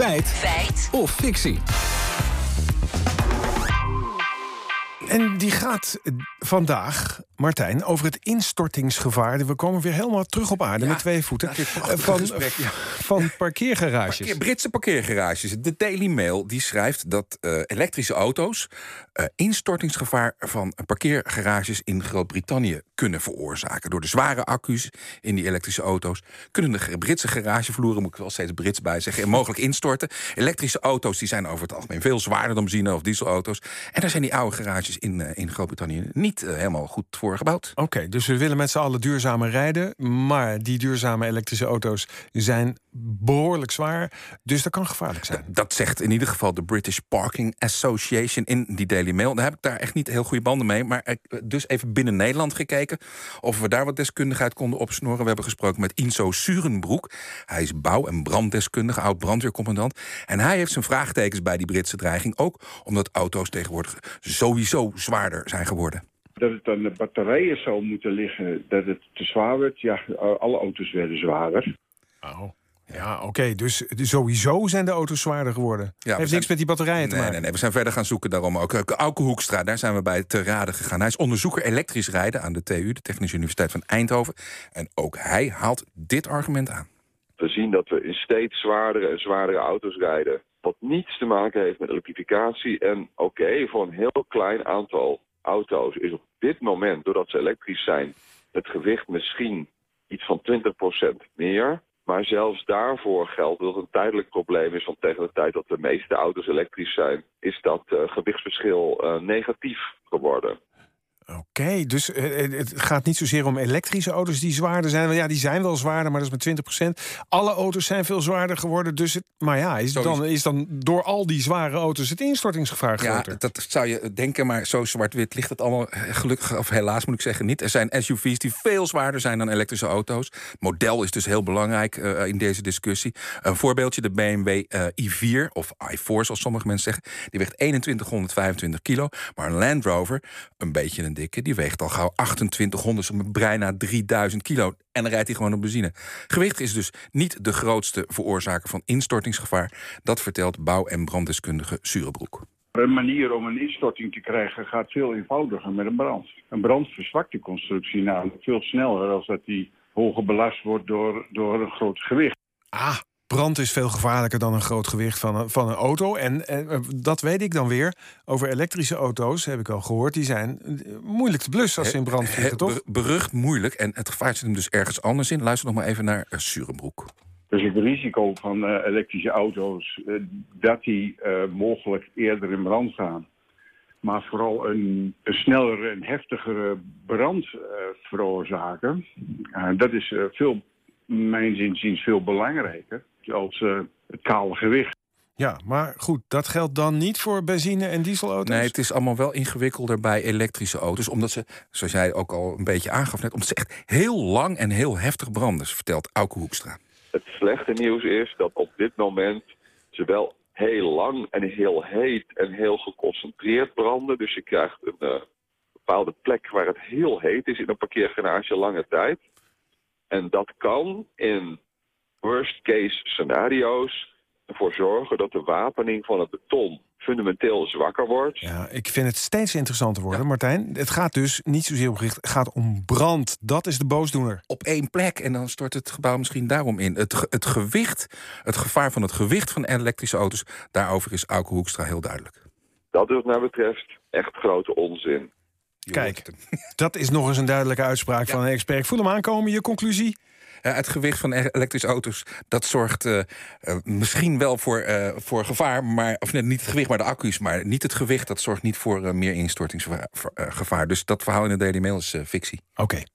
Feit. Feit. Of fictie. En die gaat vandaag, Martijn, over het instortingsgevaar. We komen weer helemaal terug op aarde Ja, met twee voeten. Eh, van, gesprek, ja. van parkeergarages. Parkeer- Britse parkeergarages. De Daily Mail die schrijft dat eh, elektrische auto's eh, instortingsgevaar van parkeergarages in Groot-Brittannië kunnen veroorzaken. Door de zware accu's in die elektrische auto's kunnen de Britse garagevloeren, moet ik wel steeds Brits bij zeggen, mogelijk instorten. Elektrische auto's die zijn over het algemeen veel zwaarder dan benzine- of dieselauto's. En daar zijn die oude garages in, in Groot-Brittannië niet helemaal goed voor gebouwd. Oké, dus we willen met z'n allen duurzamer rijden. Maar die duurzame elektrische auto's zijn behoorlijk zwaar. Dus dat kan gevaarlijk zijn. Dat zegt in ieder geval de British Parking Association in die Daily Mail. Daar heb ik daar echt niet heel goede banden mee. Maar dus even binnen Nederland gekeken of we daar wat deskundigheid konden opsnoren. We hebben gesproken met Inso Surenbroek. Hij is bouw- en branddeskundige, oud brandweercommandant. En hij heeft zijn vraagtekens bij die Britse dreiging. Ook omdat auto's tegenwoordig sowieso zwaarder zijn geworden. Dat het aan de batterijen zou moeten liggen, dat het te zwaar werd. Ja, alle auto's werden zwaarder. Oh. Ja, oké. Dus sowieso zijn de auto's zwaarder geworden. we Heeft zijn- niks met die batterijen te Nee, maken. nee, nee, we zijn verder gaan zoeken daarom ook. Eh, Auke Hoekstra, daar zijn we bij te raden gegaan. Hij is onderzoeker elektrisch rijden aan de TU, de Technische Universiteit van Eindhoven. En ook hij haalt dit argument aan. We zien dat we in steeds zwaardere en zwaardere auto's rijden. Wat niets te maken heeft met elektrificatie. En oké, voor een heel klein aantal auto's is op dit moment, doordat ze elektrisch zijn, het gewicht misschien iets van 20% meer. Maar zelfs daarvoor geldt dat het een tijdelijk probleem is. Want tegen de tijd dat de meeste auto's elektrisch zijn, is dat eh, gewichtsverschil eh, negatief geworden. Oké, dus eh, eh, het gaat niet zozeer om elektrische auto's die zwaarder zijn. Ja, die zijn wel zwaarder, maar dat is met 20%. Alle auto's zijn veel zwaarder geworden. Dus het, maar ja, is dan, is dan door al die zware auto's het instortingsgevaar Ja, groter? dat zou je denken, maar zo zwart-wit ligt het allemaal eh, gelukkig, of helaas moet ik zeggen, niet. Er zijn SUV's die veel zwaarder zijn dan elektrische auto's. Model is dus heel belangrijk in deze discussie. Een voorbeeldje, de BMW eh, i4, of i4 zoals sommige mensen zeggen, die weegt 2125 kilo. Maar een Land Rover, een beetje een dikke, die weegt al gauw 2800, zo bijna 3000 kilo. En dan rijdt hij gewoon op benzine. Gewicht is dus niet de grootste veroorzaker van instortingsgevaar. Dat vertelt bouw- en branddeskundige Surebroek. Een manier om een instorting te krijgen gaat veel eenvoudiger met een brand. Een brand verzwakt de constructie namelijk veel sneller als dat die hoger belast wordt door, door een groot gewicht. Ah, brand is veel gevaarlijker dan een groot gewicht van een, van een auto. En eh, dat weet ik dan weer. Over elektrische auto's heb ik al gehoord. Die zijn eh, moeilijk te blussen als ze in brand vliegen, toch? ber- Berucht moeilijk. En het gevaar zit hem dus ergens anders in. Luister nog maar even naar uh, Surenbroek. Dus het risico van eh, elektrische auto's, eh, dat die eh, mogelijk eerder in brand gaan. Maar vooral een, een snellere en heftigere brand eh, veroorzaken. Eh, dat is eh, veel, mijn inziens veel belangrijker als eh, het kale gewicht. Ja, maar goed, dat geldt dan niet voor benzine- en dieselauto's? Nee, het is allemaal wel ingewikkelder bij elektrische auto's. Omdat ze, zoals jij ook al een beetje aangaf net... omdat ze echt heel lang en heel heftig branden, vertelt Auke Hoekstra. Het slechte nieuws is dat op dit moment ze wel heel lang en heel heet en heel geconcentreerd branden. Dus je krijgt een eh, bepaalde plek waar het heel heet is in een parkeergarage lange tijd. En dat kan in worst case scenario's ervoor zorgen dat de wapening van het beton fundamenteel zwakker wordt. Ja, ik vind het steeds interessanter worden, Martijn. Het gaat dus niet zozeer om gericht, het gaat om brand. Dat is de boosdoener. Op één plek en dan stort het gebouw misschien daarom in. Het, het gewicht, het gevaar van het gewicht van elektrische auto's... daarover is Auke Hoekstra heel duidelijk. Dat is wat mij betreft echt grote onzin. Je Kijk. Dat is nog eens een duidelijke uitspraak van een expert. Ik voel hem aankomen, je conclusie? Ja, het gewicht van e- elektrische auto's, dat zorgt eh, eh, misschien wel voor, eh, voor gevaar, maar, of net niet het gewicht, maar de accu's, maar niet het gewicht, dat zorgt niet voor eh, meer instortingsgevaar. Dus dat verhaal in de Daily Mail is eh, fictie. Oké.